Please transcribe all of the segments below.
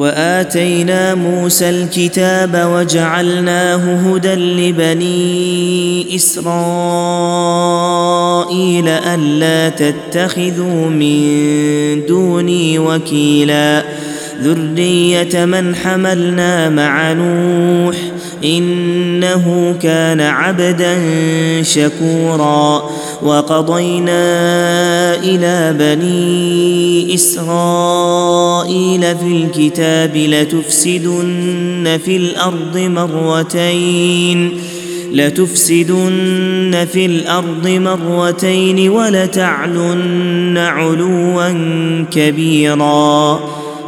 وآتينا موسى الكتاب وجعلناه هدى لبني إسرائيل ألا تتخذوا من دوني وكيلا. ذرية من حملنا مع نوح إنه كان عبدا شكورا. وقضينا إلى بني إسرائيل في الكتاب لتفسدن في الأرض مرتين لتفسدن في الأرض مرتين ولتعلن علوا كبيرا.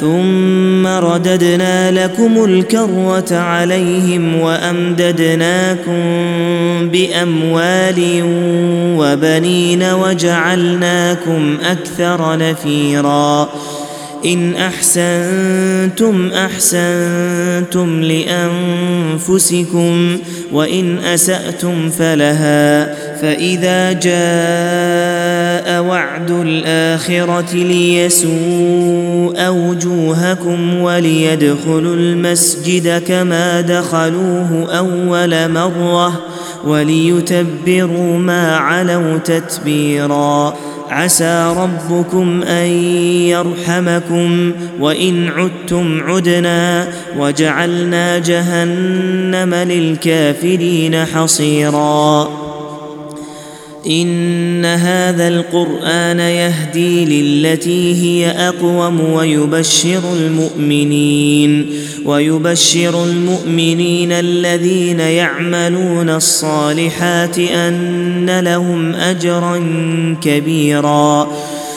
ثم رددنا لكم الكروه عليهم وأمددناكم بأموال وبنين وجعلناكم أكثر نفيرا إن أحسنتم أحسنتم لأنفسكم وإن أسأتم فلها فإذا جاء وعد الآخرة ليسوء وجوهكم وليدخلوا المسجد كما دخلوه أول مرة وليتبروا ما علوا تتبيرا عسى ربكم أن يرحمكم وإن عدتم عدنا وجعلنا جهنم للكافرين حصيرا إن هذا القرآن يهدي للتي هي أقوم ويبشر المؤمنين ويبشر المؤمنين الذين يعملون الصالحات أن لهم أجرا كبيرا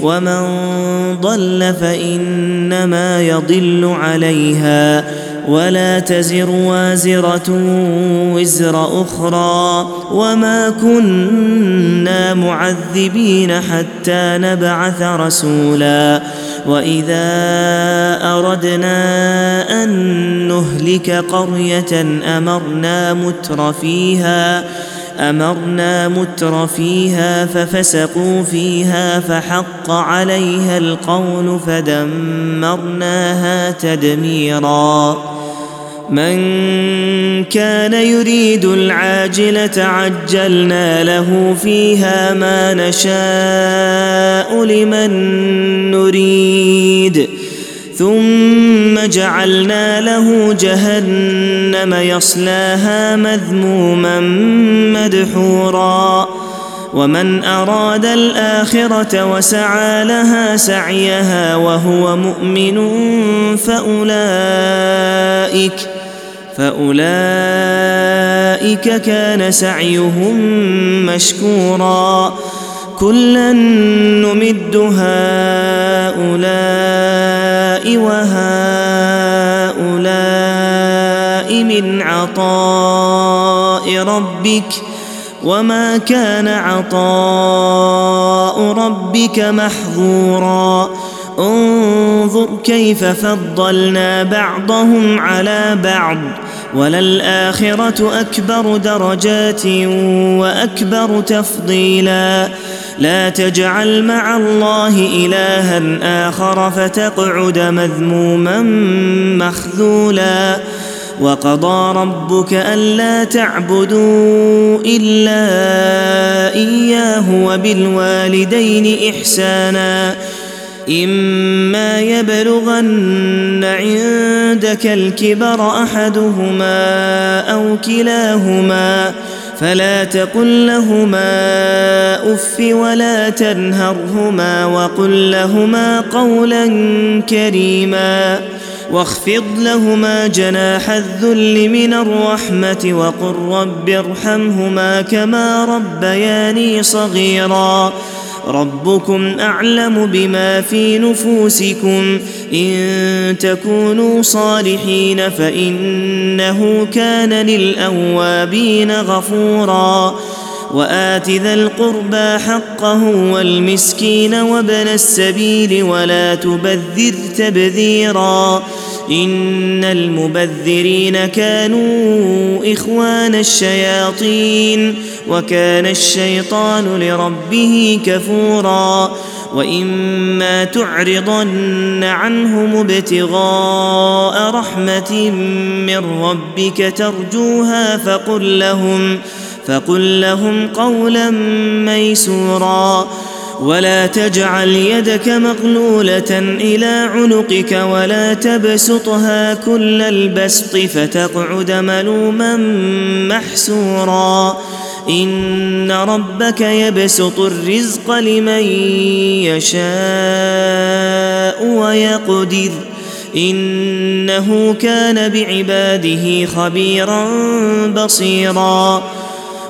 ومن ضل فإنما يضل عليها ولا تزر وازرة وزر أخرى وما كنا معذبين حتى نبعث رسولا وإذا أردنا أن نهلك قرية أمرنا متر فيها أمرنا متر فيها ففسقوا فيها فحق عليها القول فدمرناها تدميرا. من كان يريد العاجلة عجلنا له فيها ما نشاء لمن نريد. ثم جعلنا له جهنم يصلاها مذموما مدحورا. ومن أراد الآخرة وسعى لها سعيها وهو مؤمن فأولئك فأولئك كان سعيهم مشكورا. كلا نمد هؤلاء وهؤلاء من عطاء ربك وما كان عطاء ربك محظورا. انظر كيف فضلنا بعضهم على بعض. وللآخرة أكبر درجات وأكبر تفضيلا. لا تجعل مع الله إلها آخر فتقعد مذموما مخذولا. وقضى ربك ألا تعبدوا إلا إياه وبالوالدين إحسانا. إما يبلغن عندك الكبر أحدهما أو كلاهما فلا تقل لهما أف ولا تنهرهما وقل لهما قولا كريما واخفض لهما جناح الذل من الرحمة وقل رب ارحمهما كما ربياني صغيرا ربكم أعلم بما في نفوسكم. إن تكونوا صالحين فإنه كان للأوابين غفورا. وآت ذا القربى حقه والمسكين وابن السبيل ولا تبذر تبذيرا. إن المبذرين كانوا إخوان الشياطين وكان الشيطان لربه كفورا وإما تعرضن عنهم ابتغاء رحمة من ربك ترجوها فقل لهم فقل لهم قولا ميسورا. ولا تجعل يدك مغلولة إلى عنقك ولا تبسطها كل البسط فتقعد ملوما محسورا. إن ربك يبسط الرزق لمن يشاء ويقدر. إنه كان بعباده خبيرا بصيرا.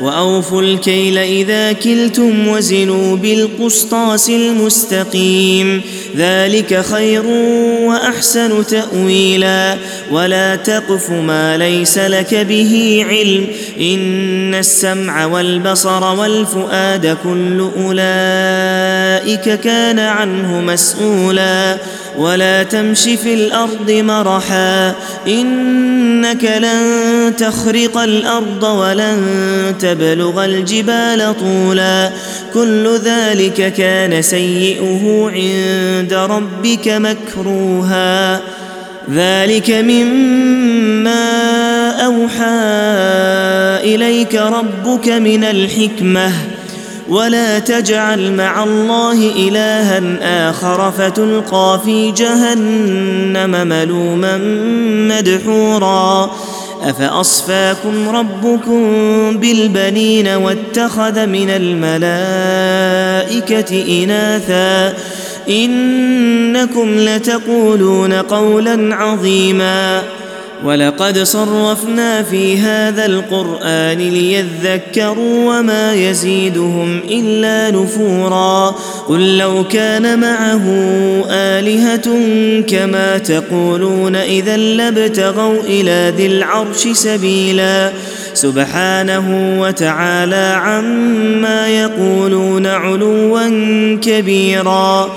وأوفوا الكيل إذا كلتم وزنوا بالقسطاس المستقيم. ذلك خير وأحسن تأويلا. ولا تقف ما ليس لك به علم. إن السمع والبصر والفؤاد كل أولئك كان عنه مسؤولا. ولا تمش في الأرض مرحا إنك لن تخرق الأرض ولن تبلغ الجبال طولا كل ذلك كان سيئه عند ربك مكروها ذلك مما أوحى إليك ربك من الحكمة ولا تجعل مع الله إلها آخر فتلقى في جهنم ملوما مدحورا. أفأصفاكم ربكم بالبنين واتخذ من الملائكة إناثا؟ إنكم لتقولون قولا عظيما. ولقد صرفنا في هذا القرآن ليذكروا وما يزيدهم إلا نفورا. قل لو كان معه آلهة كما تقولون إذا لابتغوا إلى ذي العرش سبيلا. سبحانه وتعالى عما يقولون علوا كبيرا.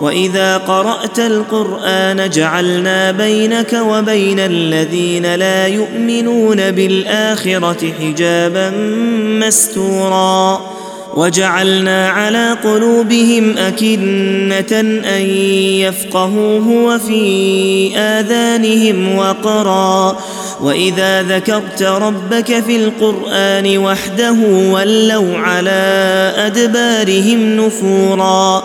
وإذا قرأت القرآن جعلنا بينك وبين الذين لا يؤمنون بالآخرة حجابا مستورا. وجعلنا على قلوبهم أكنة أن يفقهوه وفي آذانهم وقرا. وإذا ذكرت ربك في القرآن وحده ولوا على أدبارهم نفورا.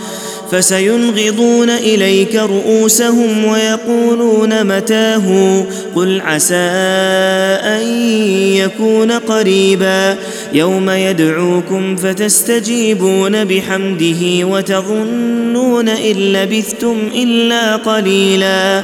فسينغضون إليك رؤوسهم ويقولون متاه. قل عسى أن يكون قريبا. يوم يدعوكم فتستجيبون بحمده وتظنون إن لبثتم إلا قليلا.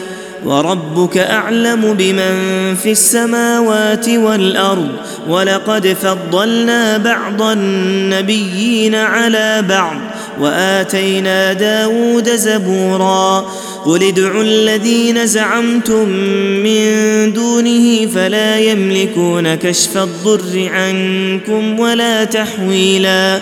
وربك أعلم بمن في السماوات والأرض ولقد فضلنا بعض النبيين على بعض وآتينا داود زبورا قل ادعوا الذين زعمتم من دونه فلا يملكون كشف الضر عنكم ولا تحويلا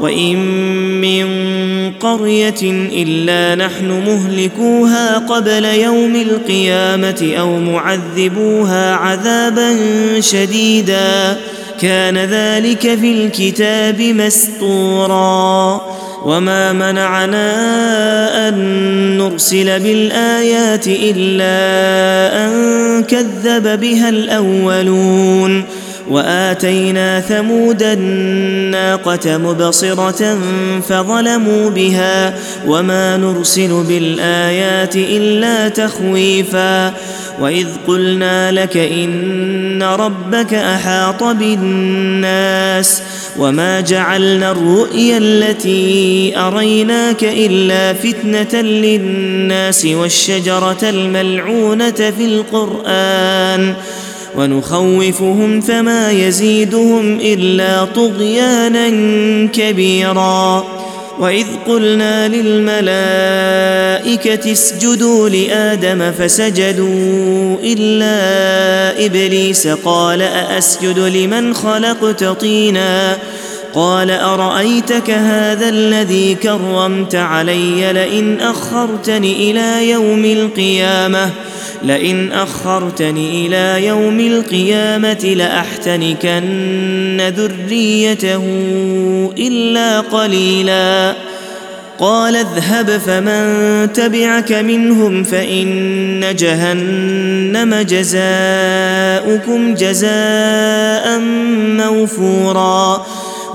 وان من قريه الا نحن مهلكوها قبل يوم القيامه أو معذبوها عذابا شديدا كان ذلك في الكتاب مسطورا وما منعنا ان نرسل بالايات الا ان كذب بها الاولون وآتينا ثمود الناقة مبصرة فظلموا بها وما نرسل بالآيات إلا تخويفا وإذ قلنا لك إن ربك أحاط بالناس وما جعلنا الرؤيا التي أريناك إلا فتنة للناس والشجرة الملعونة في القرآن ونخوفهم فما يزيدهم إلا طغيانا كبيرا. وإذ قلنا للملائكة اسجدوا لآدم فسجدوا إلا إبليس. قال أأسجد لمن خلقت طينا؟ قال أرأيتك هذا الذي كرمت علي لئن أخرتني إلى يوم القيامة؟ لئن أخرتني إلى يوم القيامة لأحتنكن ذريته إلا قليلا. قال اذهب فمن تبعك منهم فإن جهنم جزاؤكم جزاء موفورا.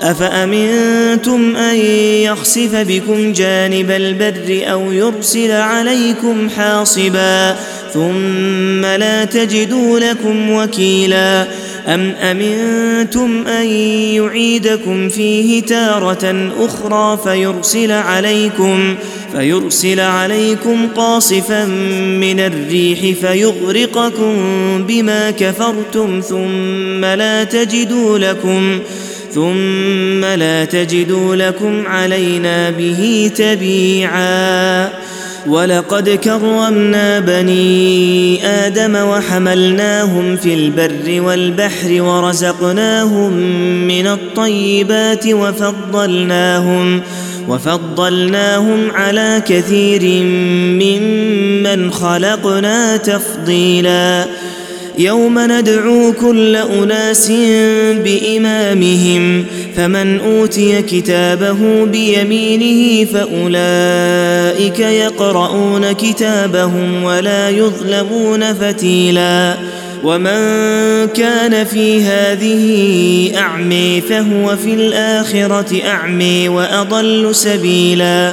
أفأمنتم أن يخسف بكم جانب البر أو يرسل عليكم حاصبا ثم لا تجدوا لكم وكيلا أم أمنتم أن يعيدكم فيه تارة أخرى فيرسل عليكم فيرسل عليكم قاصفا من الريح فيغرقكم بما كفرتم ثم لا تجدوا لكم ثم لا تجدوا لكم علينا به تبيعا. ولقد كرمنا بني آدم وحملناهم في البر والبحر ورزقناهم من الطيبات وفضلناهم وفضلناهم على كثير ممن خلقنا تفضيلا. يوم ندعو كل أناس بإمامهم فمن أوتي كتابه بيمينه فأولئك يقرؤون كتابهم ولا يظلمون فتيلا. ومن كان في هذه أعمي فهو في الآخرة أعمي وأضل سبيلا.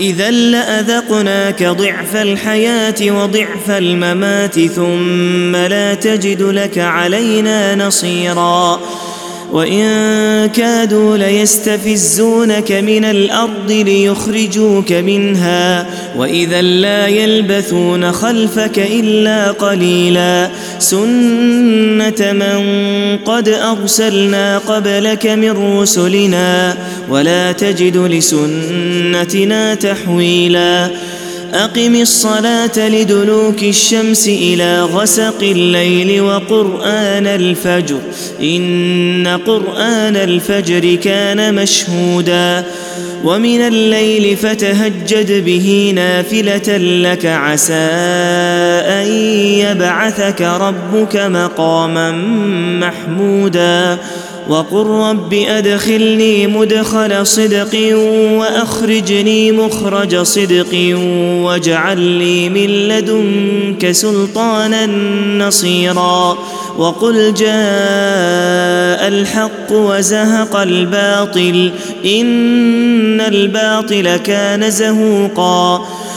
إذا لأذقناك ضعف الحياة وضعف الممات ثم لا تجد لك علينا نصيرا وإن كادوا ليستفزونك من الأرض ليخرجوك منها وإذا لا يلبثون خلفك إلا قليلا سنة من قد أرسلنا قبلك من رسلنا ولا تجد لسنتنا تحويلا أقم الصلاة لدلوك الشمس إلى غسق الليل وقرآن الفجر. إن قرآن الفجر كان مشهودا. ومن الليل فتهجد به نافلة لك عسى أن يبعثك ربك مقاما محمودا. وقل رب أدخلني مدخل صدق وأخرجني مخرج صدق واجعل لي من لدنك سلطانا نصيرا وقل جاء الحق وزهق الباطل إن الباطل كان زهوقا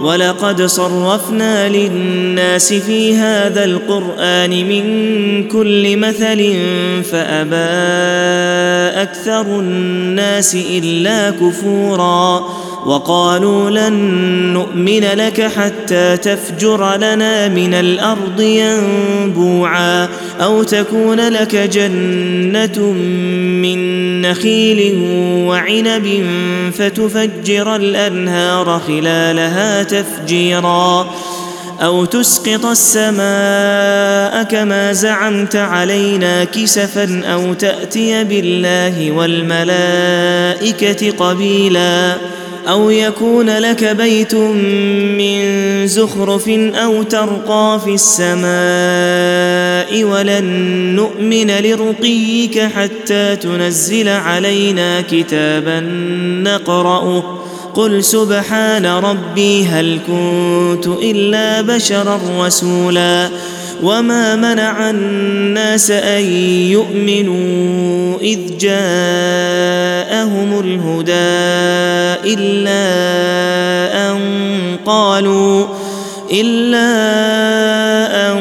ولقد صرفنا للناس في هذا القرآن من كل مثل فأبى أكثر الناس إلا كفورا وقالوا لن نؤمن لك حتى تفجر لنا من الأرض ينبوعا أو تكون لك جنة من نخيل وعنب فتفجر الأنهار خلالها تفجيرا أو تسقط السماء كما زعمت علينا كسفا أو تأتي بالله والملائكة قبيلا أو يكون لك بيت من زخرف أو ترقى في السماء ولن نؤمن لرقيك حتى تنزل علينا كتابا نقرأه قل سبحان ربي هل كنت إلا بشرا رسولا وما منع الناس أن يؤمنوا إذ جاءهم الهدى إلا أن قالوا إلا أن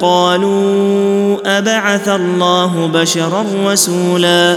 قالوا أبعث الله بشرا رسولا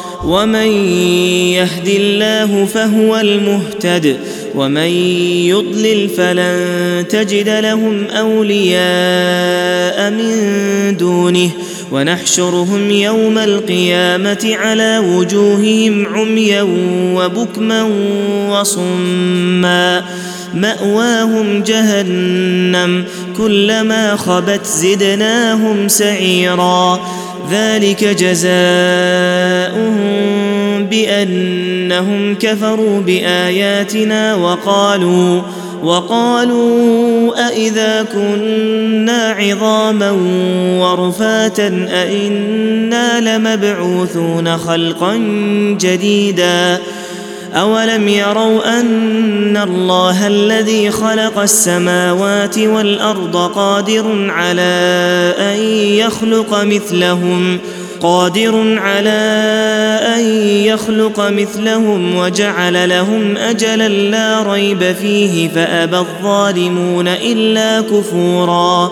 ومن يهد الله فهو المهتد ومن يضلل فلن تجد لهم أولياء من دونه ونحشرهم يوم القيامة على وجوههم عميا وبكما وصما مأواهم جهنم كلما خبت زدناهم سعيرا ذلك جزاؤهم بأنهم كفروا بآياتنا وقالوا وقالوا أإذا كنا عظاما ورفاتا أإنا لمبعوثون خلقا جديدا أولم يروا أن الله الذي خلق السماوات والأرض قادر على أن يخلق مثلهم قادر على أن يخلق مثلهم وجعل لهم أجلا لا ريب فيه فأبى الظالمون إلا كفورا.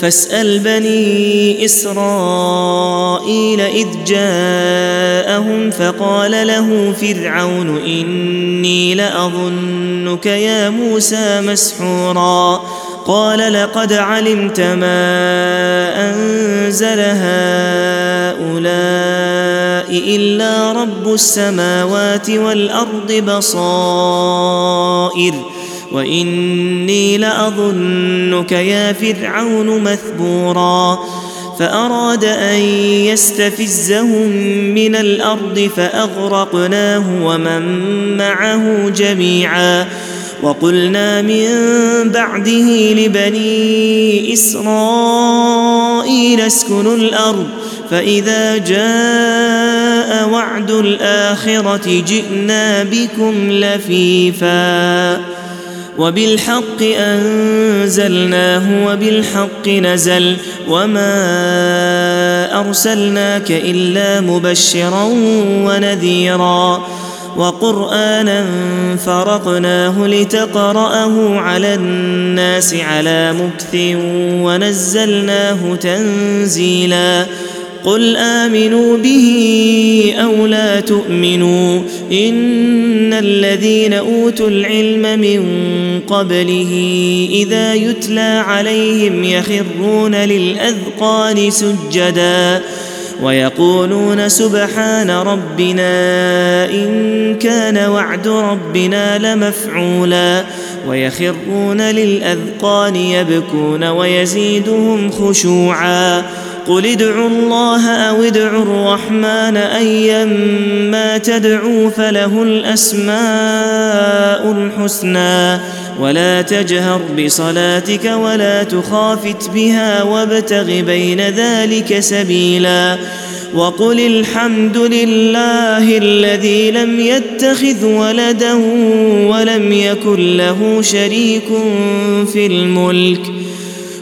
فاسأل بني إسرائيل إذ جاءهم فقال له فرعون إني لأظنك يا موسى مسحورا. قال لقد علمت ما أنزل هؤلاء إلا رب السماوات والأرض بصائر. وإني لأظنك يا فرعون مثبورا فأراد أن يستفزهم من الأرض فأغرقناه ومن معه جميعا وقلنا من بعده لبني إسرائيل اسكنوا الأرض فإذا جاء وعد الآخرة جئنا بكم لفيفا وبالحق أنزلناه وبالحق نزل وما أرسلناك إلا مبشرا ونذيرا وقرآنا فرقناه لتقرأه على الناس على مكث ونزلناه تنزيلا قل آمنوا به أو لا تؤمنوا إن الذين أوتوا العلم من قبله إذا يتلى عليهم يخرون للأذقان سجدا ويقولون سبحان ربنا إن كان وعد ربنا لمفعولا ويخرون للأذقان يبكون ويزيدهم خشوعا قل ادعوا الله أو ادعوا الرحمن ايما تدعوا فله الأسماء الحسنى ولا تجهر بصلاتك ولا تخافت بها وابتغ بين ذلك سبيلا وقل الحمد لله الذي لم يتخذ ولدا ولم يكن له شريك في الملك